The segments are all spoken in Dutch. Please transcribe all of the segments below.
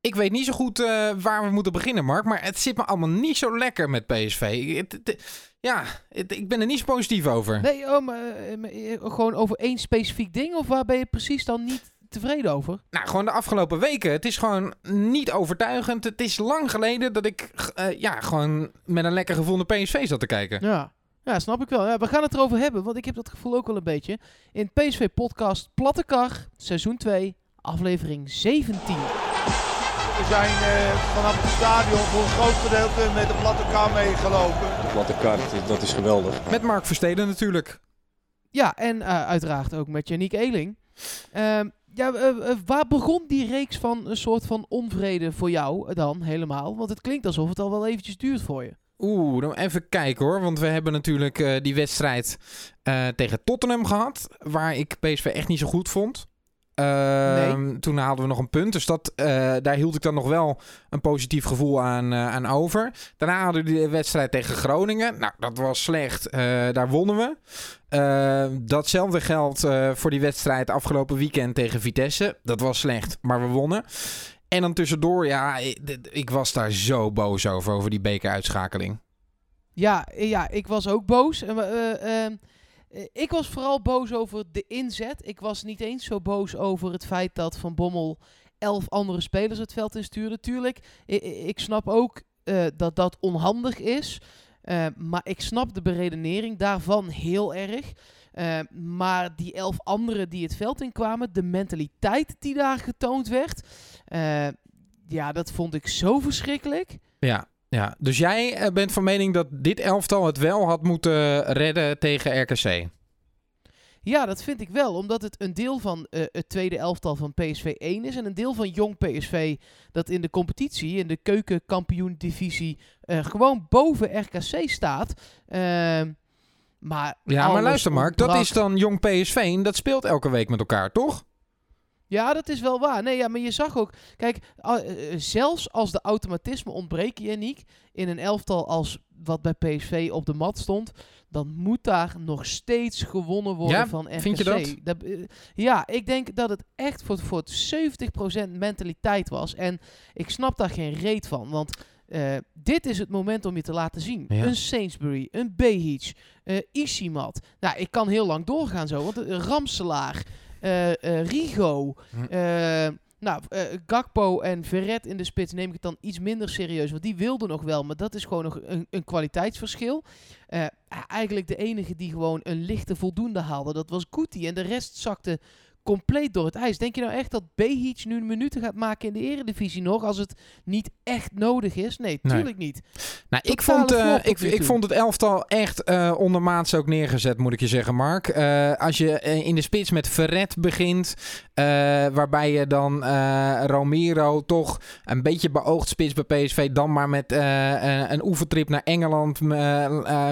Ik weet niet zo goed eh, waar we moeten beginnen, Mark. Maar het zit me allemaal niet zo lekker met PSV. Het- het- ja, ik ben er niet zo positief over. Nee, oh, maar, eh, eh, gewoon over één specifiek ding? Of waar ben je precies dan niet tevreden over? Nou, gewoon de afgelopen weken. Het is gewoon niet overtuigend. Het is lang geleden dat ik ja, gewoon met een lekker gevoel naar PSV zat te kijken. Ja. Ja, snap ik wel. Ja, we gaan het erover hebben, want ik heb dat gevoel ook wel een beetje. In PSV-podcast Platte Kar, seizoen 2, aflevering 17. We zijn eh, vanaf het stadion voor een groot gedeelte met de platte kar meegelopen. De platte kaart, dat is geweldig. Met Mark Versteden natuurlijk. Ja, en eh, uiteraard ook met Yannick Eeling. Ehm, ja, eh, waar begon die reeks van een soort van onvrede voor jou dan helemaal? Want het klinkt alsof het al wel eventjes duurt voor je. Oeh, dan even kijken hoor. Want we hebben natuurlijk eh, die wedstrijd eh, tegen Tottenham gehad. Waar ik PSV echt niet zo goed vond. Ehm, Toen haalden we nog een punt. Dus dat, eh, daar hield ik dan nog wel een positief gevoel aan, eh, aan over. Daarna hadden we de wedstrijd tegen Groningen. Nou, dat was slecht. Eh, daar wonnen we. Eh, datzelfde geldt voor die wedstrijd afgelopen weekend tegen Vitesse. Dat was slecht, maar we wonnen. En dan tussendoor, ja, ik, ik was daar zo boos over, over die bekeruitschakeling. Ja, ja ik was ook boos. Eh, ik was vooral boos over de inzet. Ik was niet eens zo boos over het feit dat Van Bommel elf andere spelers het veld instuurde. Tuurlijk, ik, ik snap ook eh, dat dat onhandig is. Eh, maar ik snap de beredenering daarvan heel erg. Maar die elf anderen die het veld inkwamen, de mentaliteit die daar getoond werd, ja, dat vond ik zo verschrikkelijk. Ja, ja. dus jij eh, bent van mening dat dit elftal het wel had moeten redden tegen RKC. Ja, dat vind ik wel. Omdat het een deel van eh, het tweede elftal van PSV 1 is. En een deel van jong PSV dat in de competitie, in de keukenkampioen-divisie, eh, gewoon boven RKC staat. Ehm, maar Ja, maar luister Mark, dat is dan jong PSV en dat speelt elke week met elkaar, toch? Ja, dat is wel waar. Nee, ja, maar je zag ook... Kijk, a- eh, zelfs als de automatisme ontbreken, Yannick, in een elftal als wat bij PSV op de mat stond, dan moet daar nog steeds gewonnen worden Ja, van RKC. vind je dat? eh, ja, ik denk dat het echt voor, voor het 70% mentaliteit was. En ik snap daar geen reet van, want... eh, dit is het moment om je te laten zien. Ja. Een Sainsbury, een Behic, eh Isimat. Nou, ik kan heel lang doorgaan zo. Want uh, Ramselaar, eh, eh, Rigo, Hm. eh, nou, eh, Gakpo en Verret in de spits neem ik het dan iets minder serieus. Want die wilden nog wel, maar dat is gewoon nog een, een kwaliteitsverschil. Eh, eigenlijk de enige die gewoon een lichte voldoende haalde, dat was Guti. En de rest zakte compleet door het ijs. Denk je nou echt dat Behic nu minuten gaat maken in de eredivisie nog, als het niet echt nodig is? Nee, Nee. tuurlijk niet. Nou, ik vond, eh, ik, ik vond het elftal echt eh ondermaats ook neergezet, moet ik je zeggen, Mark. Eh, als je in de spits met Verret begint, waarbij je dan Romero toch een beetje beoogd spits bij PSV, dan maar met een oefentrip naar Engeland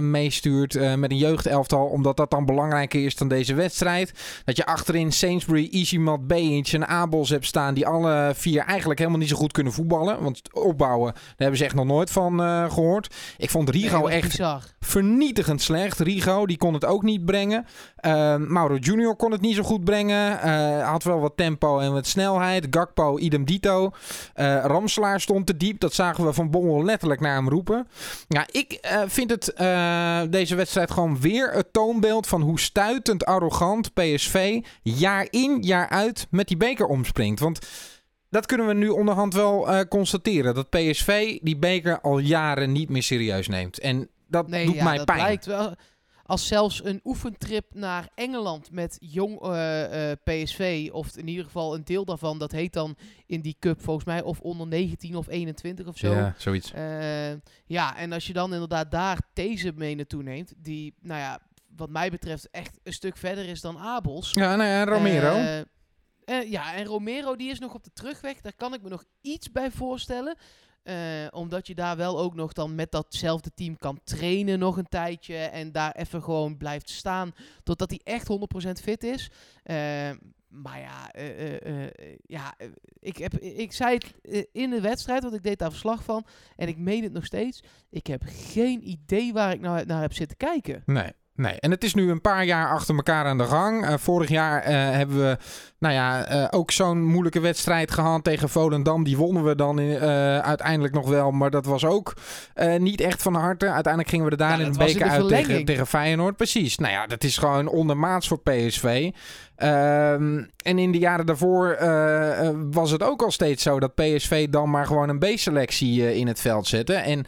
meestuurt met een jeugdelftal, omdat dat dan belangrijker is dan deze wedstrijd. Dat je achterin Sainsbury, Isimat, Bejic en Abels hebt staan, die alle vier eigenlijk helemaal niet zo goed kunnen voetballen. Want opbouwen, daar hebben ze echt nog nooit van eh, gehoord. Ik vond Rigo Nee, echt bizar. vernietigend slecht. Rigo, die kon het ook niet brengen. Uh, Mauro Junior kon het niet zo goed brengen. Uh, had wel wat tempo en wat snelheid. Gakpo, idem dito. Uh, Ramselaar stond te diep. Dat zagen we van Bommel letterlijk naar hem roepen. Ja, ik vind het deze wedstrijd gewoon weer het toonbeeld van hoe stuitend arrogant PSV jaar in, jaar uit met die beker omspringt. Want dat kunnen we nu onderhand wel uh, constateren. Dat PSV die beker al jaren niet meer serieus neemt. En dat nee, doet ja, mij dat pijn. Blijkt wel. Als zelfs een oefentrip naar Engeland met jong uh, uh, PSV, of in ieder geval een deel daarvan, dat heet dan in die cup volgens mij of onder 19 of 21 of zo. Ja, zoiets. Ja, en als je dan inderdaad daar deze mee naartoe neemt, die, nou ja, wat mij betreft echt een stuk verder is dan Abels. Ja, ja, Romero. Uh, ja, en Romero die is nog op de terugweg. Daar kan ik me nog iets bij voorstellen. Uh, omdat je daar wel ook nog dan met datzelfde team kan trainen nog een tijdje. En daar even gewoon blijft staan. Totdat hij echt 100% fit is. Uh, maar ja, uh, ja ik, heb, ik zei het in de wedstrijd, want ik deed daar verslag van. En ik meen het nog steeds. Ik heb geen idee waar ik nou naar heb zitten kijken. Nee. Nee, en het is nu een paar jaar achter elkaar aan de gang. Uh, vorig jaar uh, hebben we nou ja, uh, ook zo'n moeilijke wedstrijd gehad tegen Volendam. Die wonnen we dan in, uiteindelijk nog wel, maar dat was ook niet echt van harte. Uiteindelijk gingen we er daar ja, in een beker uit tegen, tegen Feyenoord. Precies. Nou ja, dat is gewoon ondermaats voor PSV. Um, en in de jaren daarvoor was het ook al steeds zo dat PSV dan maar gewoon een B-selectie in het veld zette. En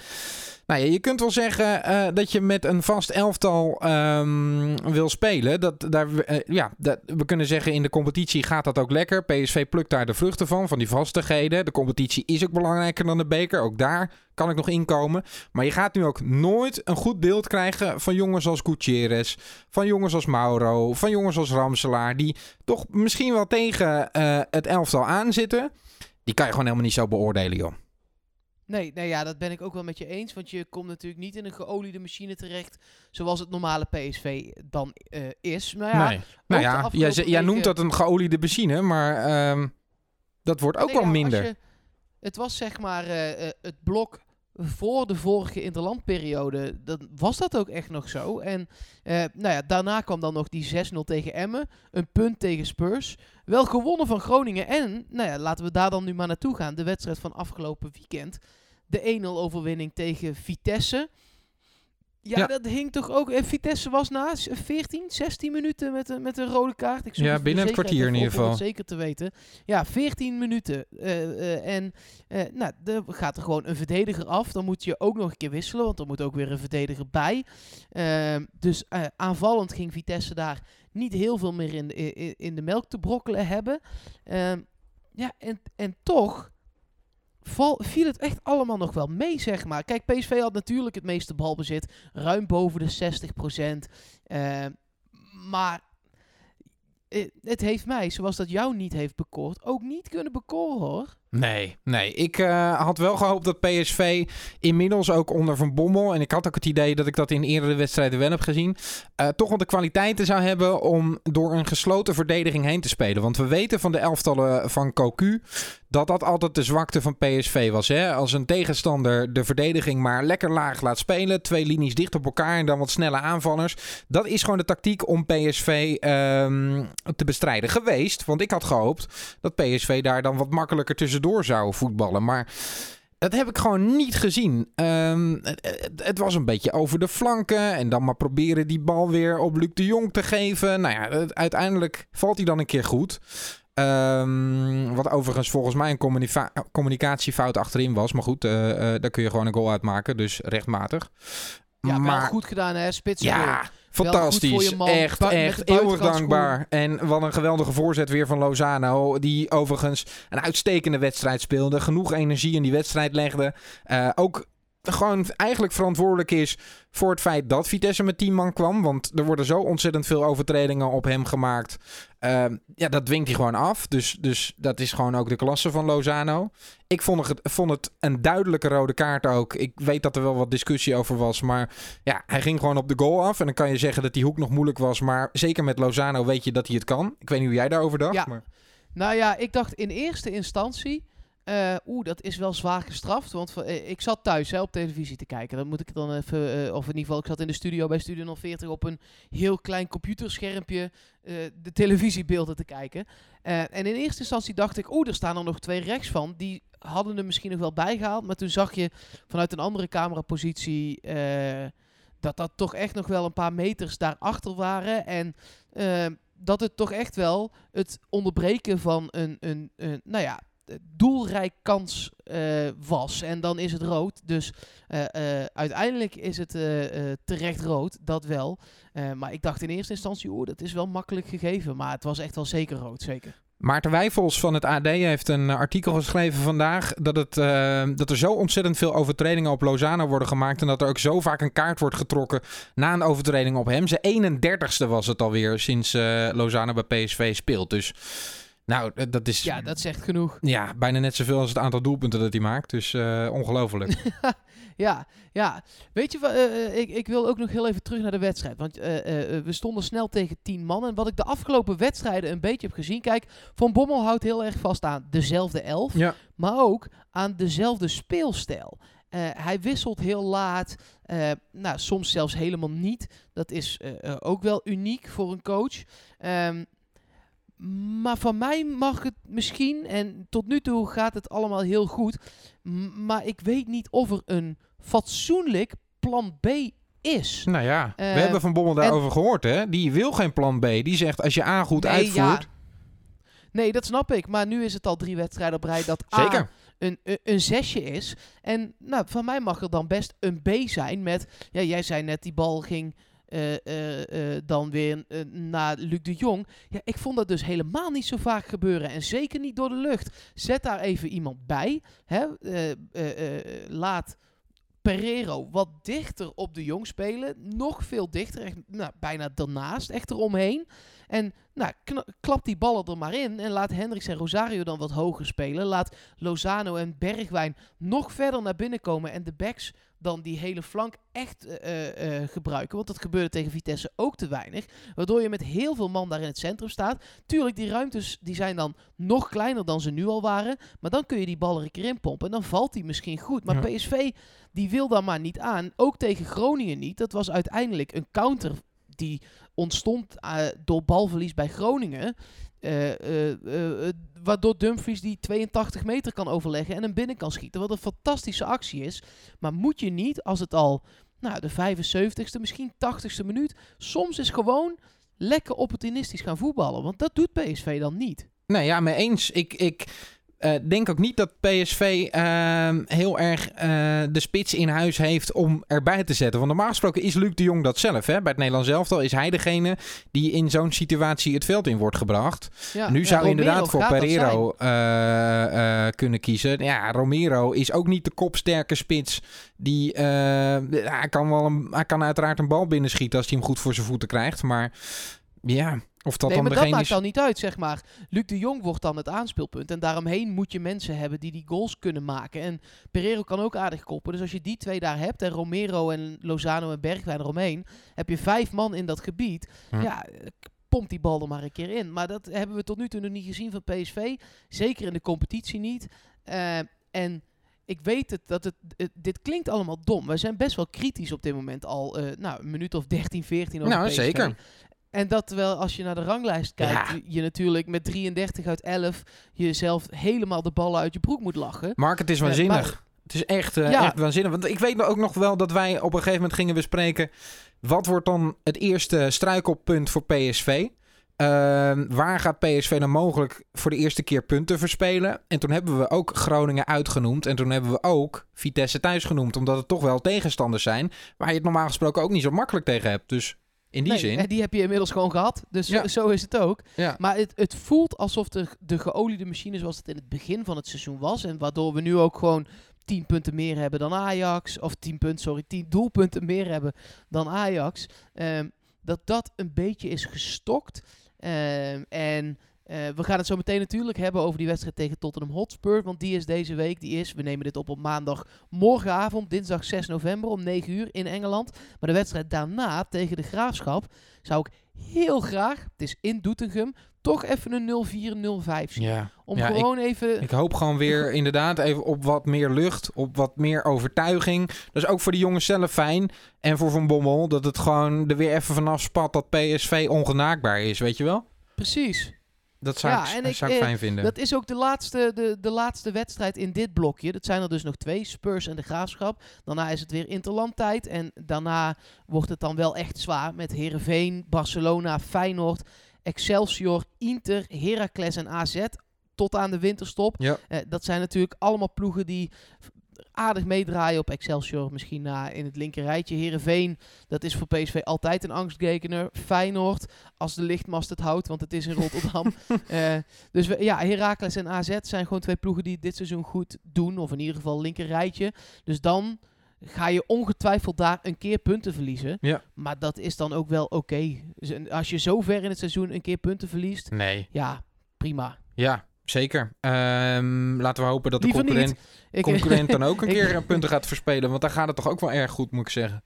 nou ja, je kunt wel zeggen uh, dat je met een vast elftal um, wil spelen. Dat, daar, uh, ja, dat, we kunnen zeggen in de competitie gaat dat ook lekker. PSV plukt daar de vruchten van, van die vastigheden. De competitie is ook belangrijker dan de beker. Ook daar kan ik nog inkomen. Maar je gaat nu ook nooit een goed beeld krijgen van jongens als Gutierrez, van jongens als Mauro, van jongens als Ramselaar, die toch misschien wel tegen uh, het elftal aanzitten. Die kan je gewoon helemaal niet zo beoordelen, joh. Nee, nee, ja, dat ben ik ook wel met je eens. Want je komt natuurlijk niet in een geoliede machine terecht. Zoals het normale PSV dan uh, is. Maar ja, nee. Nou ja, jij, jij noemt dat een geoliede machine. Maar um, dat wordt ook nee, wel minder. Je, het was zeg maar uh, uh, het blok voor de vorige interlandperiode. Dan was dat ook echt nog zo. En nou ja, daarna kwam dan nog die 6-0 tegen Emmen. Een punt tegen Spurs. Wel gewonnen van Groningen. En, nou ja, laten we daar dan nu maar naartoe gaan. De wedstrijd van afgelopen weekend de 1-0 overwinning tegen Vitesse. Ja, dat hing toch ook. En Vitesse was na 14, 16 minuten met een, met een rode kaart. Ik ja, binnen het kwartier in ieder geval. zeker te weten. Ja, 14 minuten. Uh, uh, en uh, nou, er gaat er gewoon een verdediger af. Dan moet je ook nog een keer wisselen, want er moet ook weer een verdediger bij. Ehm, dus aanvallend ging Vitesse daar niet heel veel meer in, in, in de melk te brokkelen hebben. Ehm, ja, en, en toch val, viel het echt allemaal nog wel mee, zeg maar. Kijk, PSV had natuurlijk het meeste balbezit. Ruim boven de 60%. Uh, eh, maar het heeft mij, zoals dat jou niet heeft bekoord, ook niet kunnen bekoren hoor. Nee, nee. Ik uh, had wel gehoopt dat PSV inmiddels ook onder Van Bommel... en ik had ook het idee dat ik dat in eerdere wedstrijden wel heb gezien... Uh, toch wel de kwaliteiten zou hebben om door een gesloten verdediging heen te spelen. Want we weten van de elftallen van Cocu dat dat altijd de zwakte van PSV was. Hè? Als een tegenstander de verdediging maar lekker laag laat spelen... twee linies dicht op elkaar en dan wat snelle aanvallers... dat is gewoon de tactiek om PSV um, te bestrijden geweest. Want ik had gehoopt dat PSV daar dan wat makkelijker tussen door zou voetballen. Maar dat heb ik gewoon niet gezien. Um, het, het, was een beetje over de flanken. En dan maar proberen die bal weer op Luc de Jong te geven. Nou ja, uiteindelijk valt hij dan een keer goed. Um, wat overigens volgens mij een communicatiefout achterin was. Maar goed, uh, uh, daar kun je gewoon een goal uitmaken. Dus rechtmatig. Ja, maar goed gedaan hè, spits. Ja, Fantastisch. Echt, echt. Eeuwig dankbaar. En wat een geweldige voorzet weer van Lozano. Die overigens een uitstekende wedstrijd speelde. Genoeg energie in die wedstrijd legde. Uh, ook gewoon eigenlijk verantwoordelijk is voor het feit dat Vitesse met 10 man kwam. Want er worden zo ontzettend veel overtredingen op hem gemaakt. Uh, ja, dat dwingt hij gewoon af. Dus, dus dat is gewoon ook de klasse van Lozano. Ik vond het, vond het een duidelijke rode kaart ook. Ik weet dat er wel wat discussie over was. Maar ja, hij ging gewoon op de goal af. En dan kan je zeggen dat die hoek nog moeilijk was. Maar zeker met Lozano weet je dat hij het kan. Ik weet niet hoe jij daarover dacht. Ja. Maar... Nou ja, ik dacht in eerste instantie uh, Oeh, dat is wel zwaar gestraft. Want uh, ik zat thuis hè, op televisie te kijken. Dan moet ik dan even. Uh, of in ieder geval, ik zat in de studio bij Studio 040 op een heel klein computerschermpje de televisiebeelden te kijken. en in eerste instantie dacht ik, oeh, er staan er nog twee rechts van. Die hadden er misschien nog wel bijgehaald. Maar toen zag je vanuit een andere camerapositie dat dat toch echt nog wel een paar meters daarachter waren. En dat het toch echt wel het onderbreken van een, een, een nou ja, doelrijk kans uh, was. En dan is het rood. Dus uh, uh, uiteindelijk is het terecht rood, dat wel. maar ik dacht in eerste instantie, oeh, dat is wel makkelijk gegeven. Maar het was echt wel zeker rood, zeker. Maarten Wijfels van het AD heeft een artikel geschreven vandaag dat, het, dat er zo ontzettend veel overtredingen op Lozano worden gemaakt en dat er ook zo vaak een kaart wordt getrokken na een overtreding op hem. Zijn 31ste was het alweer sinds Lozano bij PSV speelt. Dus nou, eh, dat is... Ja, dat zegt genoeg. Ja, bijna net zoveel als het aantal doelpunten dat hij maakt. Dus uh, ongelooflijk. ja, ja. Weet je, uh, ik, ik wil ook nog heel even terug naar de wedstrijd. Want uh, we stonden snel tegen tien man. En wat ik de afgelopen wedstrijden een beetje heb gezien... Kijk, Van Bommel houdt heel erg vast aan dezelfde elf. Ja. Maar ook aan dezelfde speelstijl. hij wisselt heel laat. nou, soms zelfs helemaal niet. Dat is ook wel uniek voor een coach. Um, maar van mij mag het misschien, en tot nu toe gaat het allemaal heel goed. Maar ik weet niet of er een fatsoenlijk plan B is. Nou ja, we eh, hebben Van Bommel daarover gehoord, hè? Die wil geen plan B. Die zegt als je A goed uitvoert. Nee, dat snap ik. Maar nu is het al drie wedstrijden op rij dat A Zeker. Een, een, een, zesje is. En nou, van mij mag er dan best een B zijn met... Ja, jij zei net, die bal ging uh, uh, dan weer naar Luc de Jong. Ja, ik vond dat dus helemaal niet zo vaak gebeuren. En zeker niet door de lucht. Zet daar even iemand bij. Hè? laat Pereiro wat dichter op de Jong spelen. Nog veel dichter. Echt, nou, bijna daarnaast. Echt eromheen. En nou, klap die ballen er maar in. En laat Hendricks en Rosario dan wat hoger spelen. Laat Lozano en Bergwijn nog verder naar binnen komen. En de backs dan die hele flank echt uh, gebruiken. Want dat gebeurde tegen Vitesse ook te weinig. Waardoor je met heel veel man daar in het centrum staat. Tuurlijk, die ruimtes die zijn dan nog kleiner dan ze nu al waren. Maar dan kun je die bal er een keer in pompen. En dan valt die misschien goed. Maar PSV die wil daar maar niet aan. Ook tegen Groningen niet. Dat was uiteindelijk een counter die ontstond door balverlies bij Groningen. Waardoor Dumfries die 82 meter kan overleggen en een binnen kan schieten. Wat een fantastische actie is. Maar moet je niet, als het al nou, de 75ste, misschien 80ste minuut, soms is gewoon lekker opportunistisch gaan voetballen. Want dat doet PSV dan niet. Nee, ja, mee eens. Ik, ik uh, denk ook niet dat PSV ehm, heel erg uh, de spits in huis heeft om erbij te zetten. Want normaal gesproken is Luc de Jong dat zelf. Hè? Bij het Nederlands elftal is hij degene die in zo'n situatie het veld in wordt gebracht. Ja, nu zou inderdaad voor Pereiro uh, kunnen kiezen. Ja, Romero is ook niet de kopsterke spits. Die, hij, kan wel een, hij kan uiteraard een bal binnenschieten als hij hem goed voor zijn voeten krijgt. Maar ja, of dat nee, dan maar dat maakt dan niet uit, zeg maar. Luc de Jong wordt dan het aanspeelpunt. En daaromheen moet je mensen hebben die die goals kunnen maken. En Pereiro kan ook aardig koppen. Dus als je die twee daar hebt, en Romero en Lozano en Bergwijn eromheen, heb je vijf man in dat gebied. Hm. Ja, pomp die bal er maar een keer in. Maar dat hebben we tot nu toe nog niet gezien van PSV. Zeker in de competitie niet. Uh, en ik weet het, dat het, dit klinkt allemaal dom. We zijn best wel kritisch op dit moment al. Uh, nou, een minuut of 13, 14 over Nou, PSV. zeker. En dat terwijl als je naar de ranglijst kijkt, je natuurlijk met 33 uit 11 jezelf helemaal de ballen uit je broek moet lachen. Mark, het is waanzinnig. het is echt, uh, echt waanzinnig. Want ik weet ook nog wel dat wij op een gegeven moment gingen bespreken... wat wordt dan het eerste struikelpunt voor PSV? Uh, waar gaat PSV dan mogelijk voor de eerste keer punten verspelen? En toen hebben we ook Groningen uitgenoemd. En toen hebben we ook Vitesse thuis genoemd. Omdat het toch wel tegenstanders zijn waar je het normaal gesproken ook niet zo makkelijk tegen hebt. Dus in die zin. Die heb je inmiddels gewoon gehad. Dus zo, is het ook. Maar het, het voelt alsof de, de geoliede machine zoals het in het begin van het seizoen was. En waardoor we nu ook gewoon 10 punten meer hebben dan Ajax. Of 10 punten, sorry, 10 doelpunten meer hebben dan Ajax. Um, dat dat een beetje is gestokt. Um, en uh, we gaan het zo meteen natuurlijk hebben over die wedstrijd tegen Tottenham Hotspur. Want die is deze week. Die is, we nemen dit op op maandag morgenavond, dinsdag 6 november om 9 uur in Engeland. Maar de wedstrijd daarna tegen de Graafschap zou ik heel graag, het is in Doetinchem, toch even een 0-4, 0-5 zien. Ja. Om gewoon even... Ik hoop gewoon weer inderdaad even op wat meer lucht, op wat meer overtuiging. Dat is ook voor de jongens zelf fijn. En voor Van Bommel, dat het gewoon er weer even vanaf spat dat PSV ongenaakbaar is, weet je wel? Precies. Dat zou, ja, ik, en zou ik, fijn vinden. Dat is ook de laatste, de, de laatste wedstrijd in dit blokje. Dat zijn er dus nog twee, Spurs en de Graafschap. Daarna is het weer interlandtijd. En daarna wordt het dan wel echt zwaar met Herenveen, Barcelona, Feyenoord, Excelsior, Inter, Heracles en AZ. Tot aan de winterstop. Ja. Uh, dat zijn natuurlijk allemaal ploegen die aardig meedraaien op Excelsior. Misschien na in het linker rijtje. Herenveen, dat is voor PSV altijd een angstgekener. Feyenoord, als de lichtmast het houdt, want het is in Rotterdam. uh, dus we, ja, Heracles en AZ zijn gewoon twee ploegen die dit seizoen goed doen. Of in ieder geval linker rijtje. Dus dan ga je ongetwijfeld daar een keer punten verliezen. Ja. Maar dat is dan ook wel oké. Dus als je zo ver in het seizoen een keer punten verliest, nee. ja, prima. Ja, Zeker. Um, laten we hopen dat de concurrent, concurrent dan ook een keer punten gaat verspelen. Want daar gaat het toch ook wel erg goed, moet ik zeggen.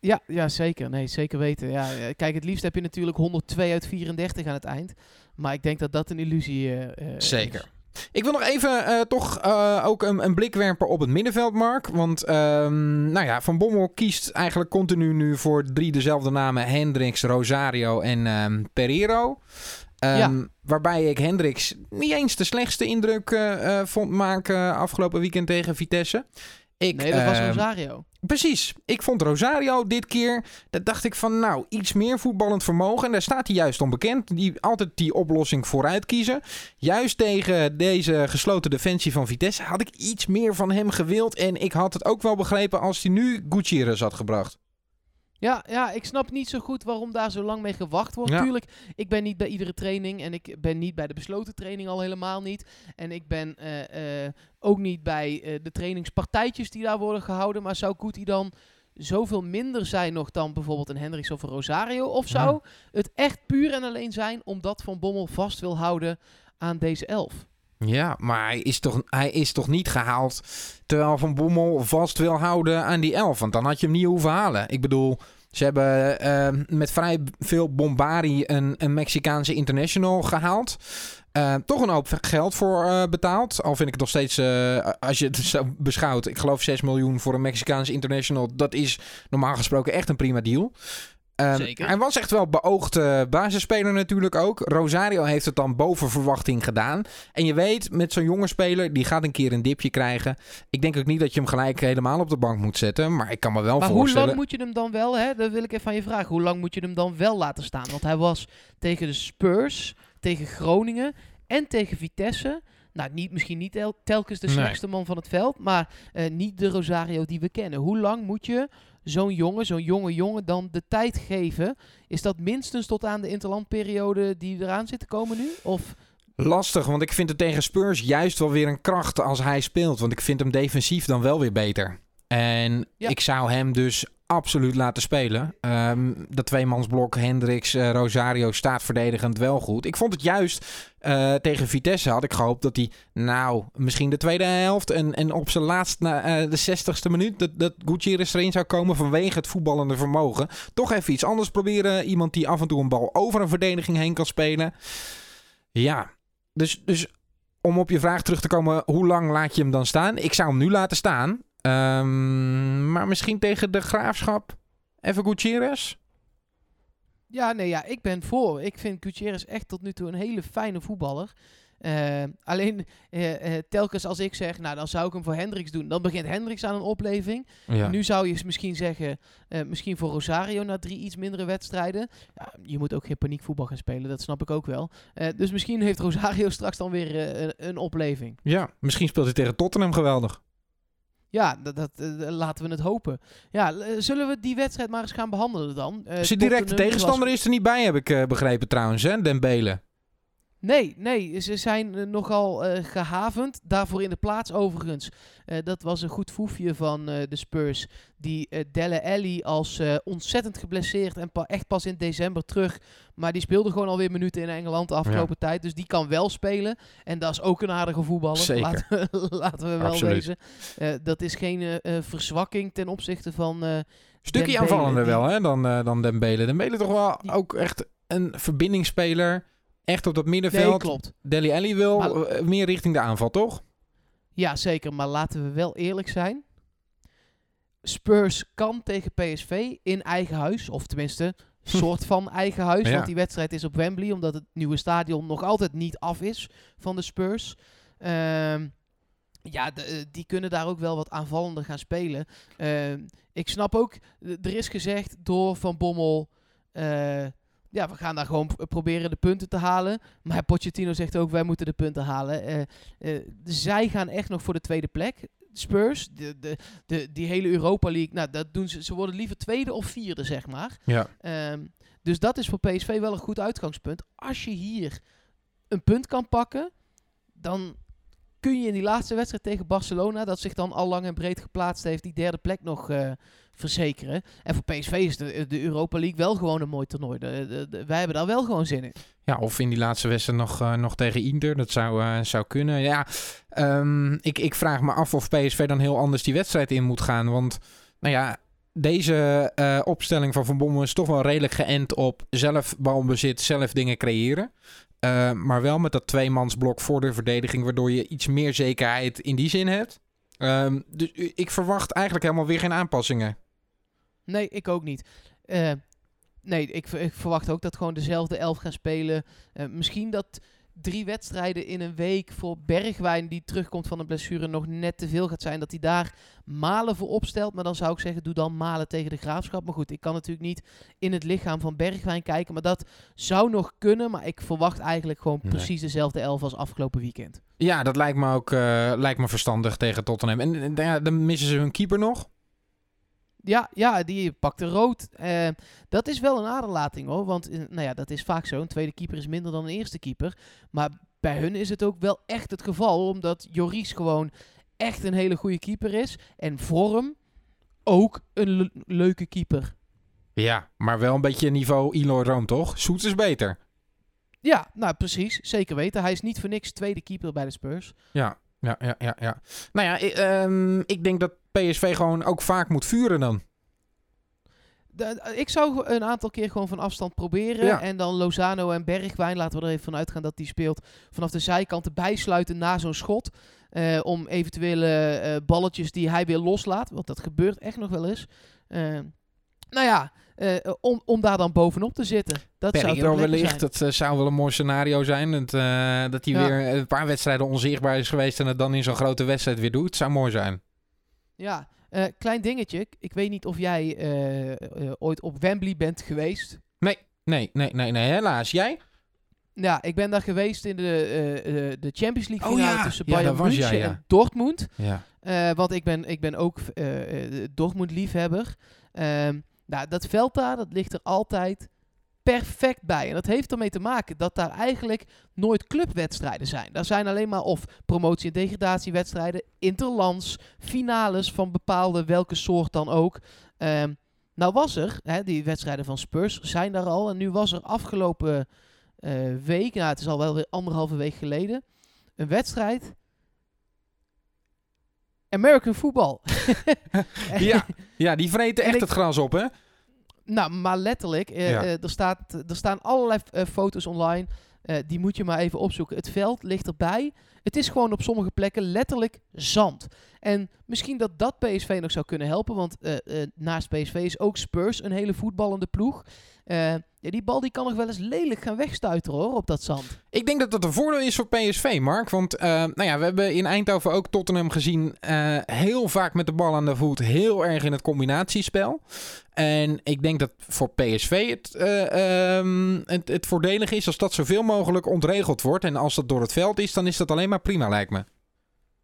Ja, ja zeker. Nee, zeker weten. Ja, eh, kijk, het liefst heb je natuurlijk 102 uit 34 aan het eind. Maar ik denk dat dat een illusie uh, Zeker. Ik wil nog even uh, toch uh, ook een, een, blik werpen op het middenveld, Mark. Want um, nou ja, Van Bommel kiest eigenlijk continu nu voor drie dezelfde namen. Hendricks, Rosario en um, Pereiro. Um, ja. Waarbij ik Hendricks niet eens de slechtste indruk uh, vond maken afgelopen weekend tegen Vitesse. Ik, nee, dat was Rosario. Precies. Ik vond Rosario dit keer, dat dacht ik van nou, iets meer voetballend vermogen. En daar staat hij juist onbekend. Die altijd die oplossing vooruit kiezen. Juist tegen deze gesloten defensie van Vitesse had ik iets meer van hem gewild. En ik had het ook wel begrepen als hij nu Gutierrez had gebracht. Ja, ja, ik snap niet zo goed waarom daar zo lang mee gewacht wordt. Ja. Tuurlijk, ik ben niet bij iedere training en ik ben niet bij de besloten training al helemaal niet. En ik ben uh, uh, ook niet bij uh, de trainingspartijtjes die daar worden gehouden. Maar zou Guti dan zoveel minder zijn nog dan bijvoorbeeld een Hendricks of een Rosario? Of zou ja. het echt puur en alleen zijn omdat Van Bommel vast wil houden aan deze elf? Ja, maar hij is, toch, hij is toch niet gehaald terwijl Van Bommel vast wil houden aan die elf. Want dan had je hem niet hoeven halen. Ik bedoel, ze hebben uh, met vrij veel bombari een, een Mexicaanse international gehaald. Uh, toch een hoop geld voor uh, betaald. Al vind ik het nog steeds, uh, als je het zo beschouwt, ik geloof 6 miljoen voor een Mexicaanse international. Dat is normaal gesproken echt een prima deal. Um, Zeker. Hij was echt wel beoogd uh, basisspeler natuurlijk ook. Rosario heeft het dan boven verwachting gedaan. En je weet, met zo'n jonge speler, die gaat een keer een dipje krijgen. Ik denk ook niet dat je hem gelijk helemaal op de bank moet zetten. Maar ik kan me wel maar voorstellen... hoe lang moet je hem dan wel, hè? dat wil ik even van je vragen. Hoe lang moet je hem dan wel laten staan? Want hij was tegen de Spurs, tegen Groningen en tegen Vitesse... Nou, niet, misschien niet tel telkens de slechtste nee. man van het veld, maar uh, niet de Rosario die we kennen. Hoe lang moet je zo'n jongen, zo'n jonge jongen, dan de tijd geven? Is dat minstens tot aan de interlandperiode die eraan zit te komen nu? Of... Lastig, want ik vind het tegen Spurs juist wel weer een kracht als hij speelt. Want ik vind hem defensief dan wel weer beter. En ja. ik zou hem dus absoluut laten spelen. Um, dat tweemansblok Hendricks, uh, Rosario staat verdedigend wel goed. Ik vond het juist uh, tegen Vitesse had ik gehoopt dat hij nou misschien de tweede helft en, en op zijn laatste uh, de zestigste minuut dat, dat Gutierrez erin zou komen vanwege het voetballende vermogen. Toch even iets anders proberen. Iemand die af en toe een bal over een verdediging heen kan spelen. Ja, dus, dus om op je vraag terug te komen, hoe lang laat je hem dan staan? Ik zou hem nu laten staan. Um, maar misschien tegen de graafschap even Gutierrez? Ja, nee, ja, ik ben voor. Ik vind Gutierrez echt tot nu toe een hele fijne voetballer. Uh, alleen uh, uh, telkens als ik zeg, nou dan zou ik hem voor Hendricks doen. Dan begint Hendricks aan een opleving. Ja. Nu zou je misschien zeggen, misschien voor Rosario na drie iets mindere wedstrijden. Ja, je moet ook geen paniekvoetbal gaan spelen, dat snap ik ook wel. dus misschien heeft Rosario straks dan weer een opleving. Ja, misschien speelt hij tegen Tottenham geweldig. Ja, dat, dat uh, laten we het hopen. Ja, zullen we die wedstrijd maar eens gaan behandelen dan? Zijn directe tegenstander was... is er niet bij, heb ik begrepen trouwens, hè, Dembele. Nee, nee, ze zijn uh, nogal uh, gehavend. Daarvoor in de plaats overigens. Uh, dat was een goed foefje van de Spurs. Die Delle Alli als ontzettend geblesseerd en pa echt pas in december terug. Maar die speelde gewoon alweer minuten in Engeland de afgelopen ja. tijd. Dus die kan wel spelen. En dat is ook een aardige voetballer. Zeker. Laten, laten we wel Absoluut. wezen. dat is geen verzwakking ten opzichte van... Stukje aanvallender wel hè, dan, dan Dembele. Dembele toch wel ook echt een verbindingsspeler... Echt op dat middenveld. Nee, klopt. Deli Alli wil maar, meer richting de aanval, toch? Ja, zeker. Maar laten we wel eerlijk zijn. Spurs kan tegen PSV in eigen huis. Of tenminste, soort van eigen huis. Ja. Want die wedstrijd is op Wembley. Omdat het nieuwe stadion nog altijd niet af is van de Spurs. Uh, ja, de, die kunnen daar ook wel wat aanvallender gaan spelen. Uh, ik snap ook, er is gezegd door Van Bommel... Uh, ja, we gaan daar gewoon proberen de punten te halen. Maar Pochettino zegt ook, wij moeten de punten halen. Uh, uh, zij gaan echt nog voor de tweede plek. Spurs, de, de, de, die hele Europa League, nou, dat doen ze, ze worden liever tweede of vierde, zeg maar. Ja. Um, dus dat is voor PSV wel een goed uitgangspunt. Als je hier een punt kan pakken, dan kun je in die laatste wedstrijd tegen Barcelona, dat zich dan al lang en breed geplaatst heeft, die derde plek nog uh, verzekeren. En voor PSV is de, de Europa League wel gewoon een mooi toernooi. De, wij hebben daar wel gewoon zin in. Ja, of in die laatste wedstrijd nog, uh, nog tegen Inter. Dat zou, uh, zou kunnen. Ja, um, ik, ik vraag me af of PSV dan heel anders die wedstrijd in moet gaan. Want, nou ja, deze uh, opstelling van Van Bommel is toch wel redelijk geënt op zelf balbezit, zelf dingen creëren. Uh, maar wel met dat tweemansblok voor de verdediging, waardoor je iets meer zekerheid in die zin hebt. Um, dus ik verwacht eigenlijk helemaal weer geen aanpassingen. Nee, ik ook niet. Uh, nee, ik, ik, verwacht ook dat gewoon dezelfde elf gaan spelen. Misschien dat drie wedstrijden in een week voor Bergwijn, die terugkomt van een blessure, nog net te veel gaat zijn. Dat hij daar Malen voor opstelt. Maar dan zou ik zeggen, doe dan Malen tegen de Graafschap. Maar goed, ik kan natuurlijk niet in het lichaam van Bergwijn kijken. Maar dat zou nog kunnen. Maar ik verwacht eigenlijk gewoon precies dezelfde elf als afgelopen weekend. Ja, dat lijkt me ook uh, lijkt me verstandig tegen Tottenham. En, en dan missen ze hun keeper nog. Ja, ja, die pakte rood. Uh, dat is wel een aderlating hoor. Want uh, nou ja, dat is vaak zo. Een tweede keeper is minder dan een eerste keeper. Maar bij hun is het ook wel echt het geval. Omdat Joris gewoon echt een hele goede keeper is. En Vorm ook een leuke keeper. Ja, maar wel een beetje niveau Ilo Room, toch? Soets is beter. Ja, nou precies. Zeker weten. Hij is niet voor niks tweede keeper bij de Spurs. Ja, ja, ja, ja. ja. Nou ja, ik, um, ik denk dat PSV gewoon ook vaak moet vuren dan. De, ik zou een aantal keer gewoon van afstand proberen. En dan Lozano en Bergwijn, laten we er even van uitgaan dat die speelt, vanaf de zijkant bijsluiten na zo'n schot. Uh, om eventuele uh, balletjes die hij weer loslaat. Want dat gebeurt echt nog wel eens. Uh, nou ja, om, om daar dan bovenop te zitten. Dat zou wellicht. Dat zou wel een mooi scenario zijn. Dat, dat hij weer een paar wedstrijden onzichtbaar is geweest. En het dan in zo'n grote wedstrijd weer doet. Zou mooi zijn. Ja, uh, klein dingetje. Ik weet niet of jij uh, uh, ooit op Wembley bent geweest. Nee, nee, nee, nee, nee, helaas. Jij? Ja, ik ben daar geweest in de, de Champions League finale oh, ja. tussen Bayern ja, München ja, en Dortmund. Ja. want ik ben, ik ben ook Dortmund-liefhebber. Ehm, nou, dat veld daar, dat ligt er altijd perfect bij. En dat heeft ermee te maken dat daar eigenlijk nooit clubwedstrijden zijn. Daar zijn alleen maar of promotie- en degradatiewedstrijden, interlands, finales van bepaalde welke soort dan ook. Um, nou was er, hè, die wedstrijden van Spurs zijn daar al. En nu was er afgelopen uh, week, nou het is al wel weer anderhalve week geleden, een wedstrijd American football. ja, ja, die vreten echt het gras op, hè? Nou, maar letterlijk, uh, er, staat, er staan allerlei uh, foto's online. die moet je maar even opzoeken. Het veld ligt erbij. Het is gewoon op sommige plekken letterlijk zand. En misschien dat dat PSV nog zou kunnen helpen. Want naast PSV is ook Spurs een hele voetballende ploeg. Ja, die bal die kan nog wel eens lelijk gaan wegstuiteren hoor, op dat zand. Ik denk dat dat een voordeel is voor PSV, Mark. Want nou ja, we hebben in Eindhoven ook Tottenham gezien. Heel vaak met de bal aan de voet. Heel erg in het combinatiespel. En ik denk dat voor PSV het, uh, het, het voordelig is als dat zoveel mogelijk ontregeld wordt. En als dat door het veld is, dan is dat alleen maar prima, lijkt me.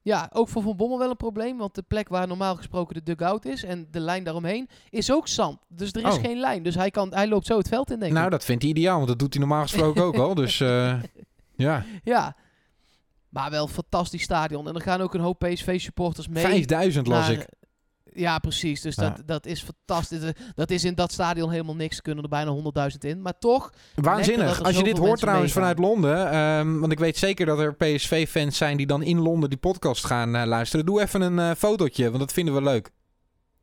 Ja, ook voor Van Bommel wel een probleem. Want de plek waar normaal gesproken de dugout is en de lijn daaromheen is ook zand. Dus er is oh. geen lijn. Dus hij, kan, hij loopt zo het veld in, denk nou, dat vindt hij ideaal. Want dat doet hij normaal gesproken ook al. Dus uh, ja. Ja. Maar wel een fantastisch stadion. En er gaan ook een hoop PSV-supporters mee. 5000 las ik. Ja, precies. Dus Dat, dat is fantastisch. Dat is in dat stadion helemaal niks. kunnen er bijna 100.000 in. Maar toch... Waanzinnig. Als je dit hoort trouwens vanuit Londen. Um, want ik weet zeker dat er PSV-fans zijn die dan in Londen die podcast gaan uh, luisteren. Doe even een uh, fotootje, want dat vinden we leuk.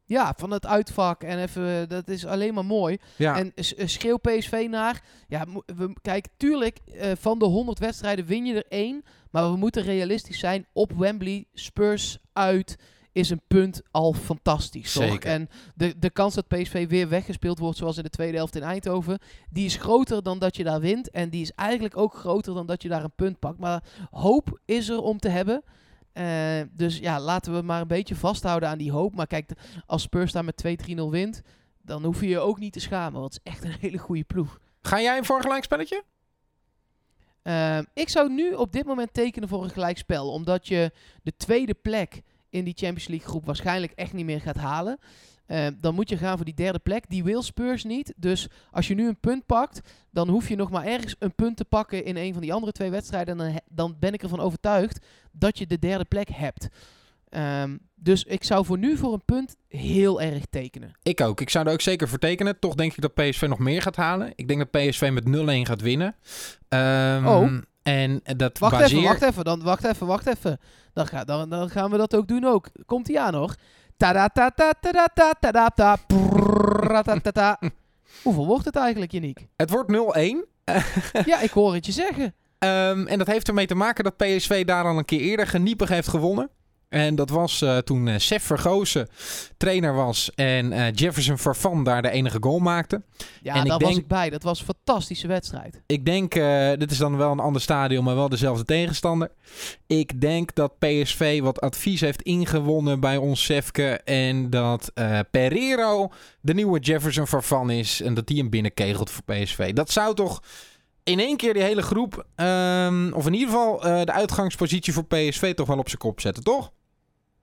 Ja, van het uitvak en even, dat is alleen maar mooi. Ja. En schreeuw PSV naar. Ja, we, kijk, tuurlijk, uh, van de 100 wedstrijden win je er één. Maar we moeten realistisch zijn. Op Wembley, Spurs uit is een punt al fantastisch. Zeker. En de, de kans dat PSV weer weggespeeld wordt, zoals in de tweede helft in Eindhoven, die is groter dan dat je daar wint. En die is eigenlijk ook groter dan dat je daar een punt pakt. Maar hoop is er om te hebben. Uh, dus ja, laten we maar een beetje vasthouden aan die hoop. Maar kijk, als Spurs daar met 2-3-0 wint, dan hoef je je ook niet te schamen. Want het is echt een hele goede ploeg. Ga jij voor een gelijkspelletje? Uh, ik zou nu op dit moment tekenen voor een gelijkspel. Omdat je de tweede plek in die Champions League groep waarschijnlijk echt niet meer gaat halen. Uh, dan moet je gaan voor die derde plek. Die wil Spurs niet. Dus als je nu een punt pakt, dan hoef je nog maar ergens een punt te pakken in een van die andere twee wedstrijden. En dan, dan ben ik ervan overtuigd dat je de derde plek hebt. Um, dus ik zou voor nu voor een punt heel erg tekenen. Ik ook. Ik zou er ook zeker voor tekenen. Toch denk ik dat PSV nog meer gaat halen. Ik denk dat PSV met 0-1 gaat winnen. Um, oh. En dat wacht even, wacht even, dan wacht even, wacht even. Dan, ga, dan, dan gaan we dat ook doen ook. Komt ie aan nog? ta ta ta ta ta ta ta ta Hoeveel wordt het eigenlijk, Janiek? Het wordt 0-1. ja, ik hoor het je zeggen. Ehm, en dat heeft ermee te maken dat PSV daar al een keer eerder geniepig heeft gewonnen. En dat was uh, toen uh, Sef Vergozen trainer was en uh, Jefferson Farfan daar de enige goal maakte. Ja, en daar ik denk, was ik bij. Dat was een fantastische wedstrijd. Ik denk, dit is dan wel een ander stadion, maar wel dezelfde tegenstander. Ik denk dat PSV wat advies heeft ingewonnen bij ons Sefke. En dat Pereiro de nieuwe Jefferson Farfan is. En dat die hem binnenkegelt voor PSV. Dat zou toch in één keer die hele groep, um, of in ieder geval uh, de uitgangspositie voor PSV toch wel op zijn kop zetten, toch?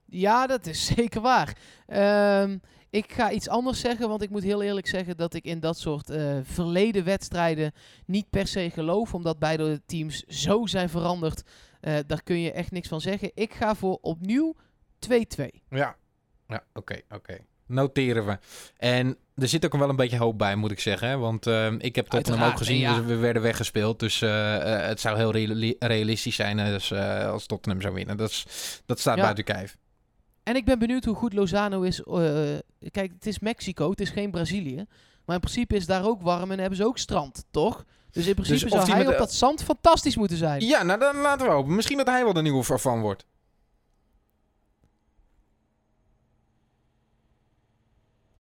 Ja, dat is zeker waar. Um, ik ga iets anders zeggen, want ik moet heel eerlijk zeggen dat ik in dat soort uh, verleden wedstrijden niet per se geloof, omdat beide teams zo zijn veranderd. Uh, daar kun je echt niks van zeggen. Ik ga voor opnieuw 2-2. Ja, ja oké, okay, oké. Okay. Noteren we. En er zit ook wel een beetje hoop bij, moet ik zeggen. Want uh, ik heb Tottenham ook gezien. Ja. We werden weggespeeld. Dus uh, het zou heel realistisch zijn dus, als Tottenham zou winnen. Dat, is, dat staat ja. buiten kijf. En ik ben benieuwd hoe goed Lozano is. kijk, het is Mexico, het is geen Brazilië. Maar in principe is daar ook warm en hebben ze ook strand, toch? Dus in principe dus zou hij op dat zand fantastisch moeten zijn. Ja, nou dan laten we hopen. Misschien dat hij wel de nieuwe van wordt.